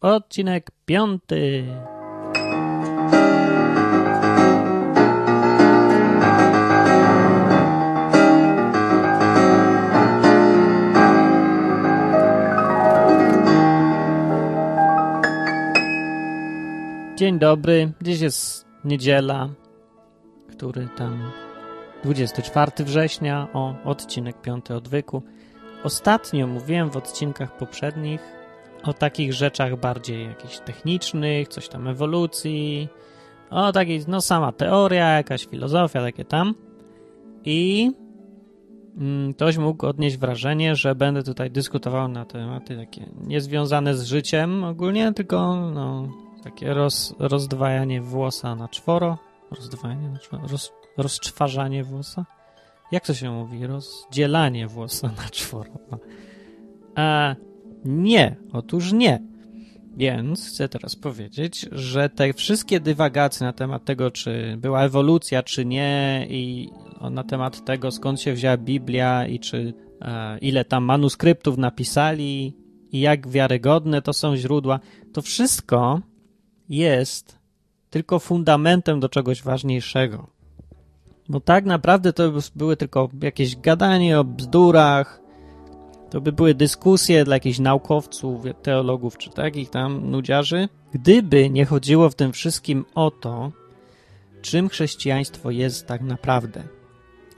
odcinek piąty. Dzień dobry, dziś jest niedziela, który tam 24 września, o odcinek piąty odwyku. Ostatnio mówiłem w odcinkach poprzednich o takich rzeczach bardziej jakichś technicznych, coś tam ewolucji, o takiej, no sama teoria, jakaś filozofia, takie tam. I mm, ktoś mógł odnieść wrażenie, że będę tutaj dyskutował na tematy takie niezwiązane z życiem ogólnie, tylko no, takie roz, rozdwajanie włosa na czworo. Rozdwajanie na czworo? Roz, rozczwarzanie włosa? Jak to się mówi? Rozdzielanie włosa na czworo. A nie, otóż nie. Więc chcę teraz powiedzieć, że te wszystkie dywagacje na temat tego, czy była ewolucja, czy nie, i na temat tego, skąd się wzięła Biblia i czy e, ile tam manuskryptów napisali i jak wiarygodne to są źródła, to wszystko jest tylko fundamentem do czegoś ważniejszego. Bo tak naprawdę to były tylko jakieś gadanie o bzdurach, to by były dyskusje dla jakichś naukowców, teologów czy takich tam nudziarzy. Gdyby nie chodziło w tym wszystkim o to, czym chrześcijaństwo jest tak naprawdę.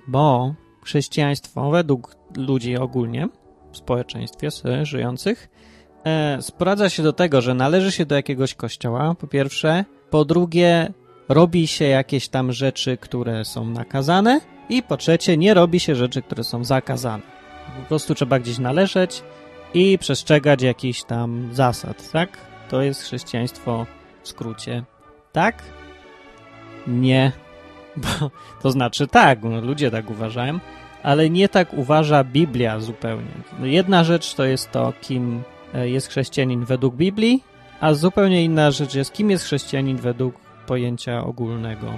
Bo chrześcijaństwo według ludzi ogólnie w społeczeństwie żyjących e, sprowadza się do tego, że należy się do jakiegoś kościoła, po pierwsze, po drugie, robi się jakieś tam rzeczy, które są nakazane, i po trzecie, nie robi się rzeczy, które są zakazane. Po prostu trzeba gdzieś należeć i przestrzegać jakichś tam zasad, tak? To jest chrześcijaństwo w skrócie. Tak? Nie. Bo, to znaczy tak, no, ludzie tak uważają, ale nie tak uważa Biblia zupełnie. Jedna rzecz to jest to, kim e, jest chrześcijanin według Biblii, a zupełnie inna rzecz jest, kim jest chrześcijanin według pojęcia ogólnego.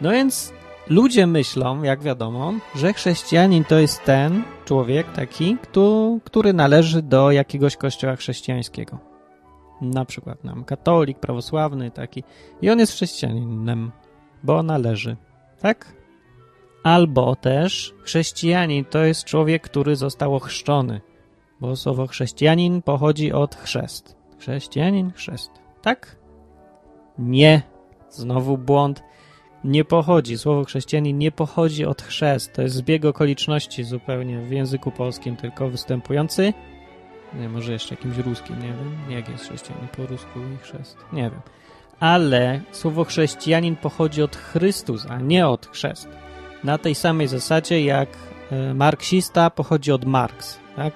No więc ludzie myślą, jak wiadomo, że chrześcijanin to jest ten człowiek taki, który należy do jakiegoś kościoła chrześcijańskiego. Na przykład nam katolik, prawosławny taki. I on jest chrześcijaninem, bo należy. Tak? Albo też chrześcijanin to jest człowiek, który został ochrzczony, bo słowo chrześcijanin pochodzi od chrzest. Chrześcijanin, chrzest. Tak? Nie. Znowu błąd. Nie pochodzi. Słowo chrześcijanin nie pochodzi od chrzest. To jest zbieg okoliczności zupełnie w języku polskim tylko występujący. Nie, może jeszcze jakimś ruskim, nie wiem. Jak jest chrześcijanin po rusku i chrzest? Nie wiem. Ale słowo chrześcijanin pochodzi od Chrystus, a nie od chrzest. Na tej samej zasadzie jak e, marksista pochodzi od Marx, tak?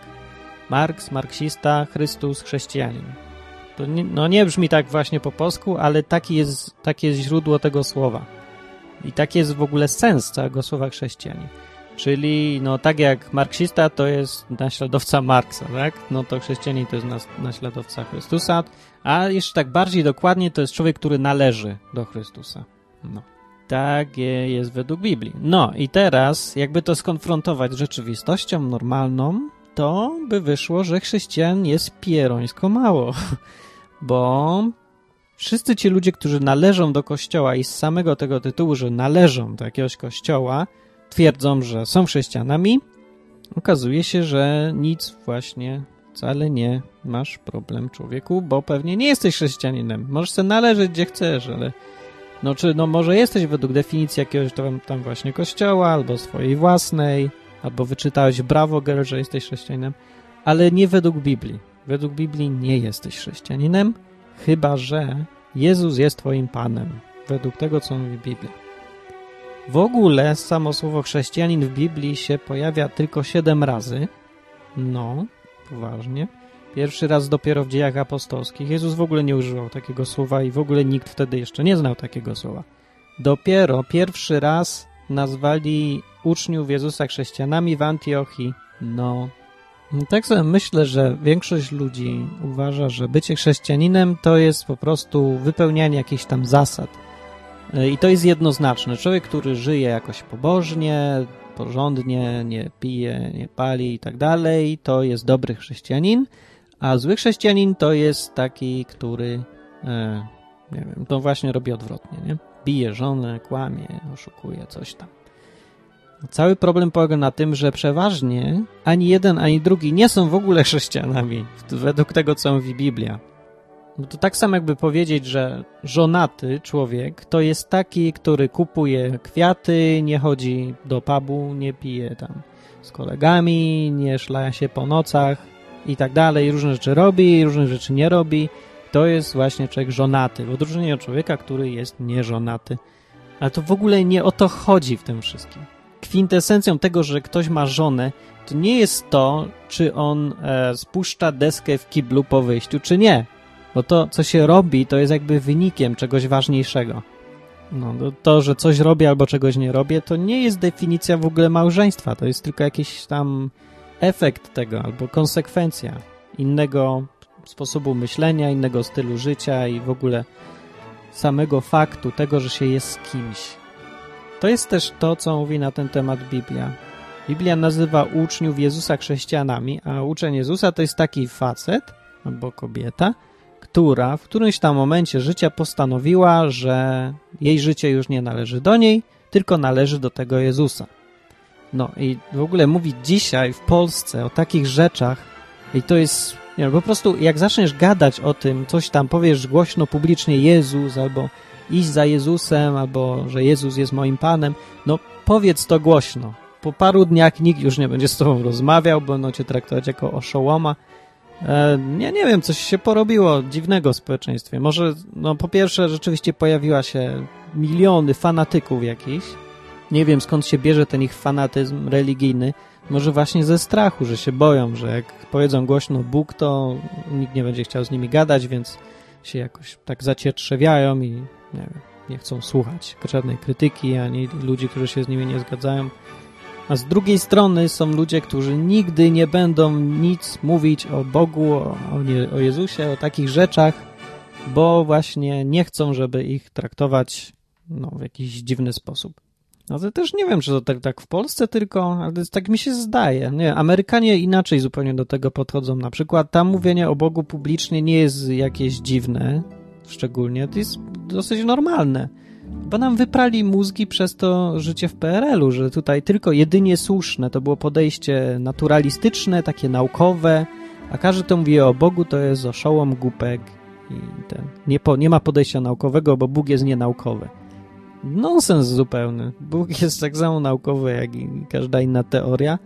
Marks, marksista, Chrystus, chrześcijanin. To nie, no nie brzmi tak właśnie po polsku, ale taki jest, takie jest źródło tego słowa. I taki jest w ogóle sens całego słowa chrześcijanin. Czyli, no tak jak marksista to jest naśladowca Marksa, tak? No to chrześcijanin to jest naśladowca Chrystusa, a jeszcze tak bardziej dokładnie to jest człowiek, który należy do Chrystusa. No. Tak jest według Biblii. No i teraz, jakby to skonfrontować z rzeczywistością normalną, to by wyszło, że chrześcijan jest pierońsko mało. Bo wszyscy ci ludzie, którzy należą do kościoła i z samego tego tytułu, że należą do jakiegoś kościoła, twierdzą, że są chrześcijanami, okazuje się, że nic właśnie wcale nie masz problem, człowieku, bo pewnie nie jesteś chrześcijaninem. Możesz sobie należeć gdzie chcesz, ale no czy no może jesteś według definicji jakiegoś tam, tam właśnie kościoła, albo swojej własnej, albo wyczytałeś brawo girl, że jesteś chrześcijaninem, ale nie według Biblii. Według Biblii nie jesteś chrześcijaninem, chyba że Jezus jest twoim Panem, według tego, co mówi Biblia. W ogóle samo słowo chrześcijanin w Biblii się pojawia tylko siedem razy. No, poważnie. Pierwszy raz dopiero w dziejach apostolskich. Jezus w ogóle nie używał takiego słowa i w ogóle nikt wtedy jeszcze nie znał takiego słowa. Dopiero pierwszy raz nazwali uczniów Jezusa chrześcijanami w Antiochii. No, tak sobie myślę, że większość ludzi uważa, że bycie chrześcijaninem to jest po prostu wypełnianie jakichś tam zasad. I to jest jednoznaczne. Człowiek, który żyje jakoś pobożnie, porządnie, nie pije, nie pali i tak dalej, to jest dobry chrześcijanin, A zły chrześcijanin to jest taki, który, e, nie wiem, to właśnie robi odwrotnie, nie? Bije żonę, kłamie, oszukuje, coś tam. Cały problem polega na tym, że przeważnie ani jeden, ani drugi nie są w ogóle chrześcijanami, według tego, co mówi Biblia. No to tak samo jakby powiedzieć, że żonaty człowiek to jest taki, który kupuje kwiaty, nie chodzi do pubu, nie pije tam z kolegami, nie szlaja się po nocach i tak dalej, różne rzeczy robi, różne rzeczy nie robi. To jest właśnie człowiek żonaty, w odróżnieniu od człowieka, który jest nieżonaty. Ale to w ogóle nie o to chodzi w tym wszystkim. Kwintesencją tego, że ktoś ma żonę, to nie jest to, czy on e, spuszcza deskę w kiblu po wyjściu, czy nie. Bo to, co się robi, to jest jakby wynikiem czegoś ważniejszego. No, to, że coś robię albo czegoś nie robię, to nie jest definicja w ogóle małżeństwa. To jest tylko jakiś tam efekt tego albo konsekwencja innego sposobu myślenia, innego stylu życia i w ogóle samego faktu tego, że się jest z kimś. To jest też to, co mówi na ten temat Biblia. Biblia nazywa uczniów Jezusa chrześcijanami, a uczeń Jezusa to jest taki facet albo kobieta, która w którymś tam momencie życia postanowiła, że jej życie już nie należy do niej, tylko należy do tego Jezusa. No i w ogóle mówić dzisiaj w Polsce o takich rzeczach i to jest, nie po prostu jak zaczniesz gadać o tym, coś tam powiesz głośno, publicznie Jezus albo iść za Jezusem, albo że Jezus jest moim Panem, no powiedz to głośno. Po paru dniach nikt już nie będzie z tobą rozmawiał, będą cię traktować jako oszołoma, E, ja nie wiem, coś się porobiło dziwnego w społeczeństwie. Może, no po pierwsze, rzeczywiście pojawiła się miliony fanatyków jakichś. Nie wiem, skąd się bierze ten ich fanatyzm religijny. Może właśnie ze strachu, że się boją, że jak powiedzą głośno Bóg, to nikt nie będzie chciał z nimi gadać, więc się jakoś tak zacietrzewiają i nie wiem, nie chcą słuchać żadnej krytyki, ani ludzi, którzy się z nimi nie zgadzają. A z drugiej strony są ludzie, którzy nigdy nie będą nic mówić o Bogu, o, o Jezusie, o takich rzeczach, bo właśnie nie chcą, żeby ich traktować no, w jakiś dziwny sposób. No to też nie wiem, czy to tak, tak w Polsce tylko, ale tak mi się zdaje. Nie, Amerykanie inaczej zupełnie do tego podchodzą. Na przykład tam mówienie o Bogu publicznie nie jest jakieś dziwne, szczególnie, to jest dosyć normalne. Bo nam wyprali mózgi przez to życie w PRL-u, że tutaj tylko jedynie słuszne to było podejście naturalistyczne, takie naukowe, a każdy, kto mówi o Bogu, to jest oszołom, głupek i ten. Nie, po, nie ma podejścia naukowego, bo Bóg jest nienaukowy. Nonsens zupełny. Bóg jest tak samo naukowy, jak i każda inna teoria.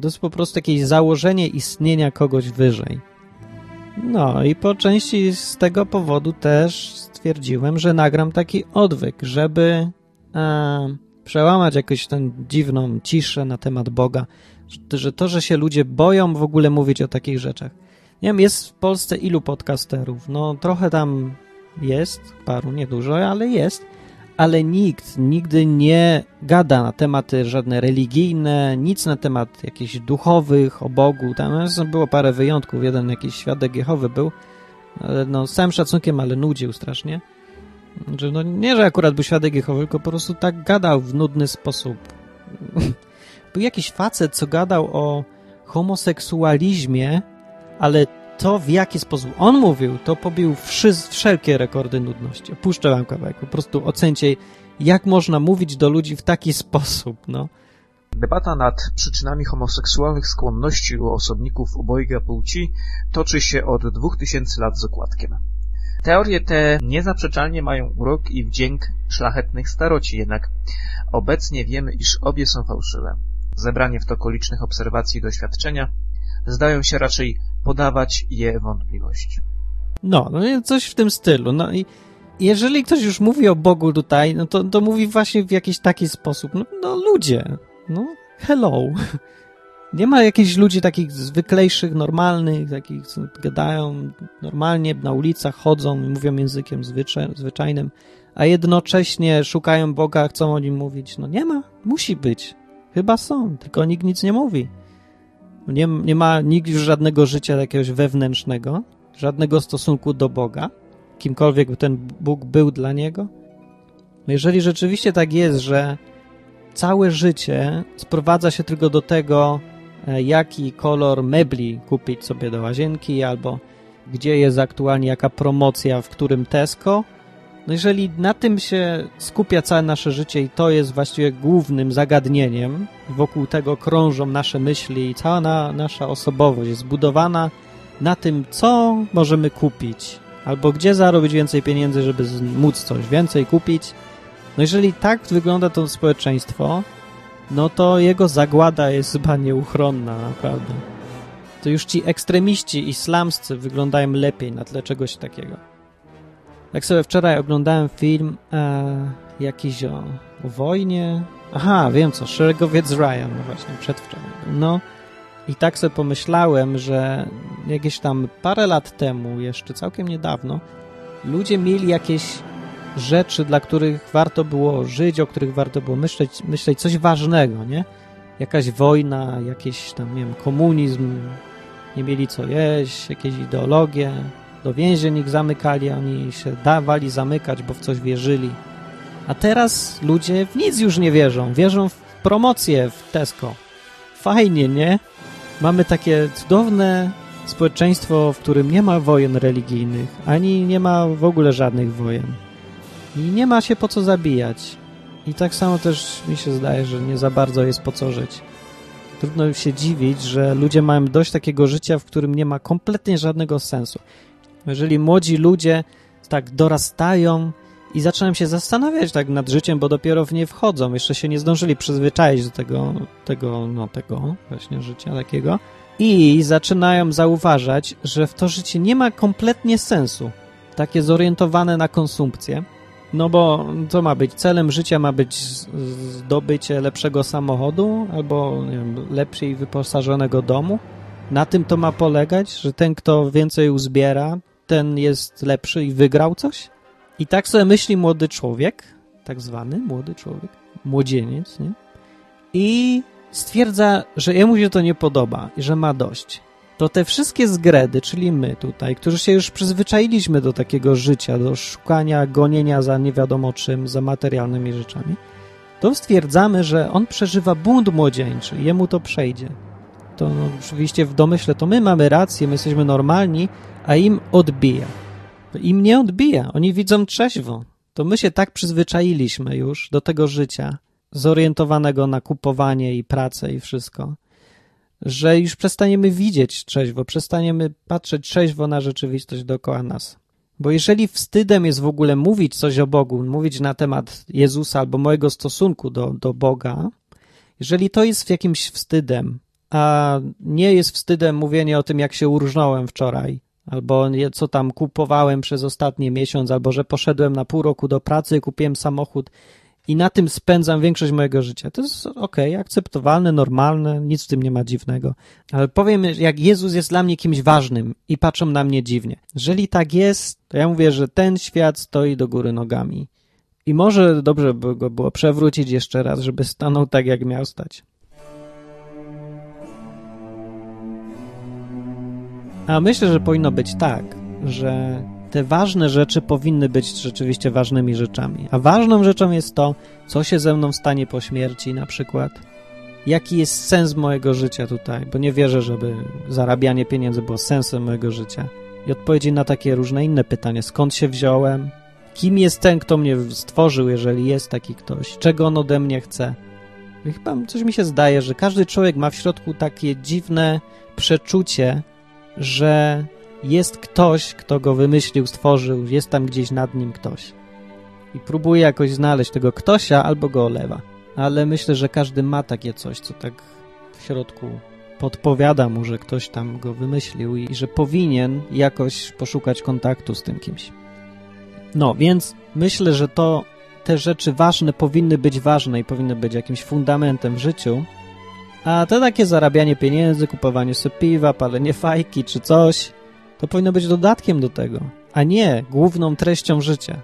To jest po prostu jakieś założenie istnienia kogoś wyżej. No i po części z tego powodu też stwierdziłem, że nagram taki odwyk, żeby e, przełamać jakąś tę dziwną ciszę na temat Boga, że to, że się ludzie boją w ogóle mówić o takich rzeczach. Nie wiem, jest w Polsce ilu podcasterów? No trochę tam jest, paru, niedużo, ale jest, ale nikt nigdy nie gada na tematy żadne religijne, nic na temat jakichś duchowych, o Bogu. Tam było parę wyjątków, jeden jakiś świadek Jehowy był, no, z całym szacunkiem, ale nudził strasznie. Że no, nie, że akurat był świadek Jehowy, tylko po prostu tak gadał w nudny sposób. był jakiś facet, co gadał o homoseksualizmie, ale to w jaki sposób on mówił, to pobił wszelkie rekordy nudności. Puszczę wam kawałek, po prostu ocencie, jak można mówić do ludzi w taki sposób, no. Debata nad przyczynami homoseksualnych skłonności u osobników obojga płci toczy się od dwóch tysięcy lat z okładkiem. Teorie te niezaprzeczalnie mają urok i wdzięk szlachetnych staroci, jednak obecnie wiemy, iż obie są fałszywe. Zebranie w toku licznych obserwacji i doświadczenia zdają się raczej podawać je wątpliwość. No, no coś w tym stylu. No i jeżeli ktoś już mówi o Bogu tutaj, no to, to mówi właśnie w jakiś taki sposób. No, no ludzie, no, hello. Nie ma jakichś ludzi takich zwyklejszych, normalnych, takich, co gadają normalnie, na ulicach chodzą i mówią językiem zwyczaj, zwyczajnym, a jednocześnie szukają Boga, chcą o nim mówić. No nie ma, musi być. Chyba są, tylko nikt nic nie mówi. Nie, nie ma nikt już żadnego życia jakiegoś wewnętrznego, żadnego stosunku do Boga, kimkolwiek ten Bóg był dla niego. Jeżeli rzeczywiście tak jest, że całe życie sprowadza się tylko do tego, e, jaki kolor mebli kupić sobie do łazienki, albo gdzie jest aktualnie jaka promocja w którym Tesco. No jeżeli na tym się skupia całe nasze życie i to jest właściwie głównym zagadnieniem, wokół tego krążą nasze myśli i cała na, nasza osobowość jest zbudowana na tym, co możemy kupić, albo gdzie zarobić więcej pieniędzy, żeby móc coś więcej kupić. No jeżeli tak wygląda to społeczeństwo, no to jego zagłada jest chyba nieuchronna, naprawdę. To już ci ekstremiści islamscy wyglądają lepiej na tle czegoś takiego. Jak sobie wczoraj oglądałem film e, jakiś o, o wojnie. Aha, wiem co, Szeregowiec Ryan, no właśnie, przedwczoraj. No i tak sobie pomyślałem, że jakieś tam parę lat temu, jeszcze całkiem niedawno, ludzie mieli jakieś rzeczy, dla których warto było żyć, o których warto było myśleć, myśleć coś ważnego, nie? Jakaś wojna, jakiś tam, nie wiem, komunizm, nie mieli co jeść, jakieś ideologie, do więzień ich zamykali, oni się dawali zamykać, bo w coś wierzyli. A teraz ludzie w nic już nie wierzą, wierzą w promocję w Tesco. Fajnie, nie? Mamy takie cudowne społeczeństwo, w którym nie ma wojen religijnych, ani nie ma w ogóle żadnych wojen. I nie ma się po co zabijać. I tak samo też mi się zdaje, że nie za bardzo jest po co żyć. Trudno się dziwić, że ludzie mają dość takiego życia, w którym nie ma kompletnie żadnego sensu. Jeżeli młodzi ludzie tak dorastają i zaczynają się zastanawiać tak nad życiem, bo dopiero w nie wchodzą, jeszcze się nie zdążyli przyzwyczaić do tego, tego, no tego właśnie życia takiego i zaczynają zauważać, że w to życie nie ma kompletnie sensu. Takie zorientowane na konsumpcję, no bo co ma być? Celem życia ma być zdobycie lepszego samochodu albo wiem, wyposażonego domu. Na tym to ma polegać, że ten, kto więcej uzbiera, ten jest lepszy i wygrał coś? I tak sobie myśli młody człowiek, tak zwany młody człowiek, młodzieniec, nie? I stwierdza, że jemu się to nie podoba i że ma dość to te wszystkie zgredy, czyli my tutaj, którzy się już przyzwyczailiśmy do takiego życia, do szukania, gonienia za nie wiadomo czym, za materialnymi rzeczami, to stwierdzamy, że on przeżywa bunt młodzieńczy, jemu to przejdzie. To no, oczywiście w domyśle to my mamy rację, my jesteśmy normalni, a im odbija. Im nie odbija, oni widzą trzeźwo. To my się tak przyzwyczailiśmy już do tego życia, zorientowanego na kupowanie i pracę i wszystko, że już przestaniemy widzieć trzeźwo, przestaniemy patrzeć trzeźwo na rzeczywistość dookoła nas. Bo jeżeli wstydem jest w ogóle mówić coś o Bogu, mówić na temat Jezusa albo mojego stosunku do, do Boga, jeżeli to jest jakimś wstydem, a nie jest wstydem mówienie o tym, jak się urżnąłem wczoraj, albo co tam kupowałem przez ostatni miesiąc, albo że poszedłem na pół roku do pracy kupiłem samochód i na tym spędzam większość mojego życia. To jest ok, akceptowalne, normalne, nic w tym nie ma dziwnego. Ale powiem, jak Jezus jest dla mnie kimś ważnym i patrzą na mnie dziwnie. Jeżeli tak jest, to ja mówię, że ten świat stoi do góry nogami. I może dobrze by go było przewrócić jeszcze raz, żeby stanął tak, jak miał stać. A myślę, że powinno być tak, że te ważne rzeczy powinny być rzeczywiście ważnymi rzeczami. A ważną rzeczą jest to, co się ze mną stanie po śmierci na przykład. Jaki jest sens mojego życia tutaj, bo nie wierzę, żeby zarabianie pieniędzy było sensem mojego życia. I odpowiedzi na takie różne inne pytania. Skąd się wziąłem? Kim jest ten, kto mnie stworzył, jeżeli jest taki ktoś? Czego on ode mnie chce? I chyba coś mi się zdaje, że każdy człowiek ma w środku takie dziwne przeczucie, że jest ktoś, kto go wymyślił, stworzył, jest tam gdzieś nad nim ktoś. I próbuje jakoś znaleźć tego ktośa albo go olewa. Ale myślę, że każdy ma takie coś, co tak w środku podpowiada mu, że ktoś tam go wymyślił i że powinien jakoś poszukać kontaktu z tym kimś. No, więc myślę, że to te rzeczy ważne powinny być ważne i powinny być jakimś fundamentem w życiu, a to takie zarabianie pieniędzy, kupowanie sobie piwa, palenie fajki czy coś, to powinno być dodatkiem do tego, a nie główną treścią życia.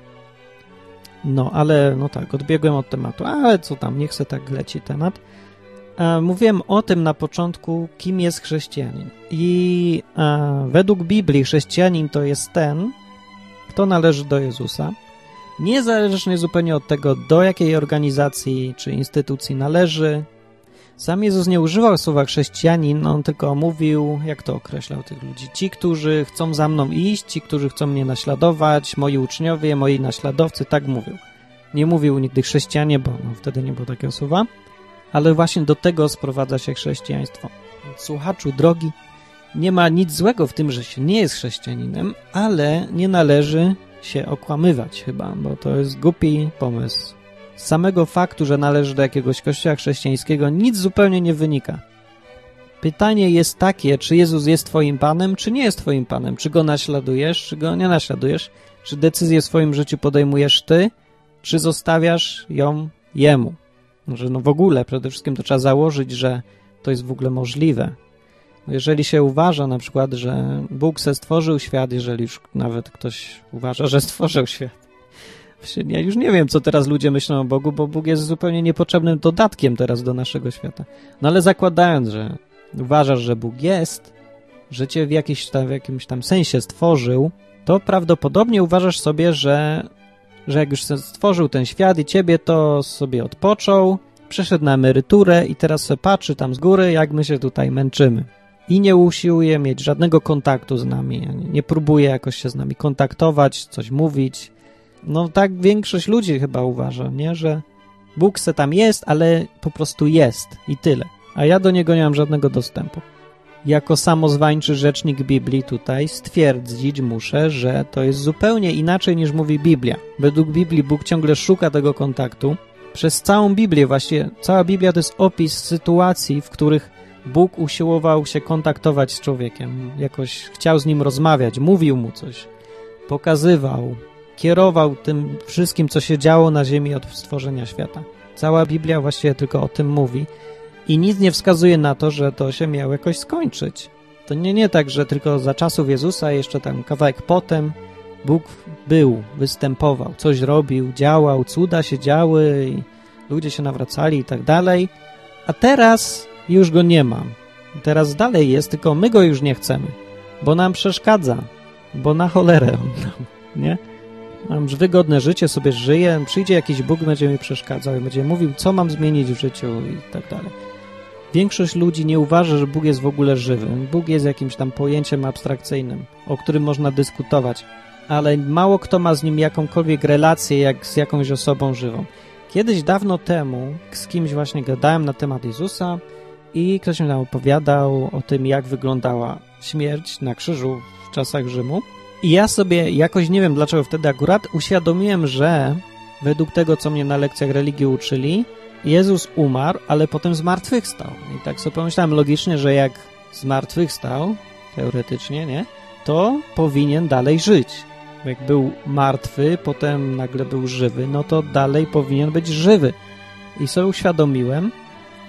No, ale no tak, odbiegłem od tematu, ale co tam, niech se tak leci temat. E, mówiłem o tym na początku, kim jest chrześcijanin. I e, według Biblii chrześcijanin to jest ten, kto należy do Jezusa, niezależnie zupełnie od tego, do jakiej organizacji czy instytucji należy, Sam Jezus nie używał słowa chrześcijanin, on tylko mówił, jak to określał tych ludzi, ci, którzy chcą za mną iść, ci, którzy chcą mnie naśladować, moi uczniowie, moi naśladowcy, tak mówił. Nie mówił nigdy chrześcijanie, bo no, wtedy nie było takiego słowa, ale właśnie do tego sprowadza się chrześcijaństwo. Słuchaczu drogi, nie ma nic złego w tym, że się nie jest chrześcijaninem, ale nie należy się okłamywać chyba, bo to jest głupi pomysł. Z samego faktu, że należy do jakiegoś kościoła chrześcijańskiego, nic zupełnie nie wynika. Pytanie jest takie, czy Jezus jest Twoim Panem, czy nie jest Twoim Panem? Czy Go naśladujesz, czy Go nie naśladujesz? Czy decyzję w swoim życiu podejmujesz Ty, czy zostawiasz ją Jemu? Że no w ogóle przede wszystkim to trzeba założyć, że to jest w ogóle możliwe. Jeżeli się uważa na przykład, że Bóg se stworzył świat, jeżeli już nawet ktoś uważa, że stworzył świat, ja już nie wiem, co teraz ludzie myślą o Bogu, bo Bóg jest zupełnie niepotrzebnym dodatkiem teraz do naszego świata. No ale zakładając, że uważasz, że Bóg jest, że cię w, jakiś tam, w jakimś tam sensie stworzył, to prawdopodobnie uważasz sobie, że, że jak już stworzył ten świat i ciebie, to sobie odpoczął, przeszedł na emeryturę i teraz patrzy tam z góry, jak my się tutaj męczymy. I nie usiłuje mieć żadnego kontaktu z nami, nie próbuje jakoś się z nami kontaktować, coś mówić, no tak większość ludzi chyba uważa, nie? Że Bóg se tam jest, ale po prostu jest i tyle. A ja do niego nie mam żadnego dostępu. Jako samozwańczy rzecznik Biblii tutaj stwierdzić muszę, że to jest zupełnie inaczej niż mówi Biblia. Według Biblii Bóg ciągle szuka tego kontaktu. Przez całą Biblię właśnie, cała Biblia to jest opis sytuacji, w których Bóg usiłował się kontaktować z człowiekiem. Jakoś chciał z nim rozmawiać, mówił mu coś, pokazywał, kierował tym wszystkim, co się działo na ziemi od stworzenia świata. Cała Biblia właściwie tylko o tym mówi i nic nie wskazuje na to, że to się miało jakoś skończyć. To nie, nie tak, że tylko za czasów Jezusa, jeszcze tam kawałek potem Bóg był, występował, coś robił, działał, cuda się działy ludzie się nawracali i tak dalej, a teraz już go nie ma. Teraz dalej jest, tylko my go już nie chcemy, bo nam przeszkadza, bo na cholerę on nam, nie? Mam wygodne życie, sobie żyję, przyjdzie jakiś Bóg, będzie mi przeszkadzał i będzie mówił, co mam zmienić w życiu i tak dalej. Większość ludzi nie uważa, że Bóg jest w ogóle żywym. Bóg jest jakimś tam pojęciem abstrakcyjnym, o którym można dyskutować, ale mało kto ma z nim jakąkolwiek relację jak z jakąś osobą żywą. Kiedyś dawno temu z kimś właśnie gadałem na temat Jezusa i ktoś mi tam opowiadał o tym, jak wyglądała śmierć na krzyżu w czasach Rzymu. I ja sobie jakoś nie wiem dlaczego wtedy akurat uświadomiłem, że według tego, co mnie na lekcjach religii uczyli, Jezus umarł, ale potem zmartwychwstał. I tak sobie pomyślałem logicznie, że jak zmartwychwstał, teoretycznie, nie, to powinien dalej żyć. Jak był martwy, potem nagle był żywy, no to dalej powinien być żywy. I sobie uświadomiłem,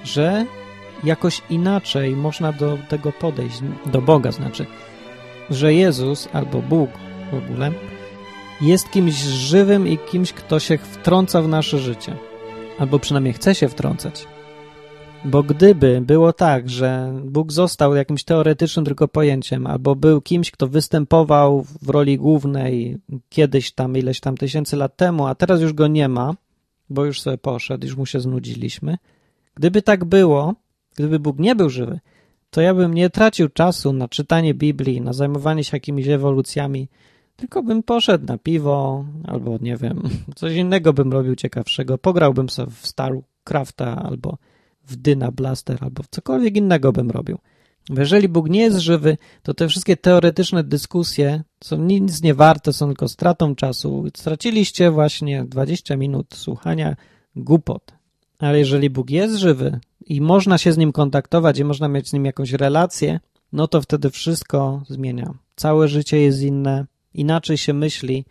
że jakoś inaczej można do tego podejść, do Boga znaczy że Jezus albo Bóg w ogóle jest kimś żywym i kimś, kto się wtrąca w nasze życie. Albo przynajmniej chce się wtrącać. Bo gdyby było tak, że Bóg został jakimś teoretycznym tylko pojęciem, albo był kimś, kto występował w roli głównej kiedyś tam, ileś tam tysięcy lat temu, a teraz już go nie ma, bo już sobie poszedł, już mu się znudziliśmy. Gdyby tak było, gdyby Bóg nie był żywy, to ja bym nie tracił czasu na czytanie Biblii, na zajmowanie się jakimiś ewolucjami, tylko bym poszedł na piwo, albo nie wiem, coś innego bym robił ciekawszego. Pograłbym sobie w StarCrafta, albo w Dyna Blaster, albo w cokolwiek innego bym robił. Jeżeli Bóg nie jest żywy, to te wszystkie teoretyczne dyskusje są nic nie warte, są tylko stratą czasu. Straciliście właśnie 20 minut słuchania głupot. Ale jeżeli Bóg jest żywy i można się z nim kontaktować i można mieć z nim jakąś relację, no to wtedy wszystko zmienia. Całe życie jest inne, inaczej się myśli.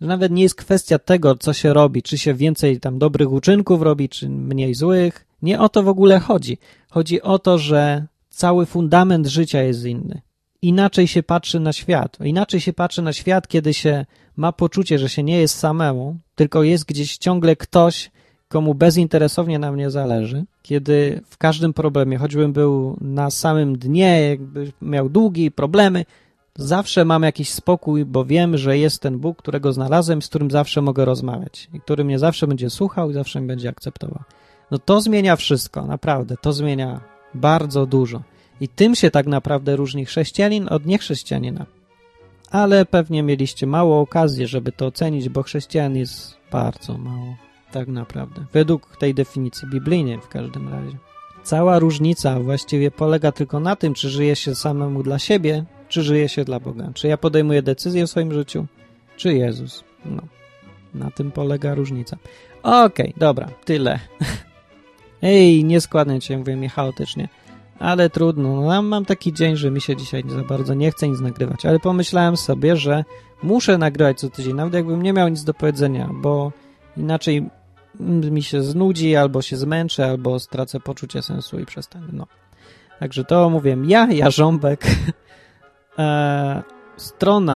Nawet nie jest kwestia tego, co się robi, czy się więcej tam dobrych uczynków robi, czy mniej złych. Nie o to w ogóle chodzi. Chodzi o to, że cały fundament życia jest inny. Inaczej się patrzy na świat. Inaczej się patrzy na świat, kiedy się ma poczucie, że się nie jest samemu, tylko jest gdzieś ciągle ktoś, komu bezinteresownie na mnie zależy, kiedy w każdym problemie, choćbym był na samym dnie, jakby miał długi problemy, zawsze mam jakiś spokój, bo wiem, że jest ten Bóg, którego znalazłem, z którym zawsze mogę rozmawiać i który mnie zawsze będzie słuchał i zawsze mnie będzie akceptował. no to zmienia wszystko, naprawdę, to zmienia bardzo dużo. I tym się tak naprawdę różni chrześcijanin od niechrześcijanina. Ale pewnie mieliście mało okazji, żeby to ocenić, bo chrześcijan jest bardzo mało, tak naprawdę. Według tej definicji biblijnej w każdym razie. Cała różnica właściwie polega tylko na tym, czy żyje się samemu dla siebie, czy żyje się dla Boga. Czy ja podejmuję decyzję w swoim życiu, czy Jezus. No, na tym polega różnica. Okej, okay, dobra, tyle. Ej, nieskładnie cię mówię mi chaotycznie. Ale trudno, no, mam taki dzień, że mi się dzisiaj za bardzo nie chce nic nagrywać, ale pomyślałem sobie, że muszę nagrywać co tydzień, nawet jakbym nie miał nic do powiedzenia, bo inaczej mi się znudzi, albo się zmęczę, albo stracę poczucie sensu i przestanę. No. Także to mówię ja, Jarząbek, eee, strona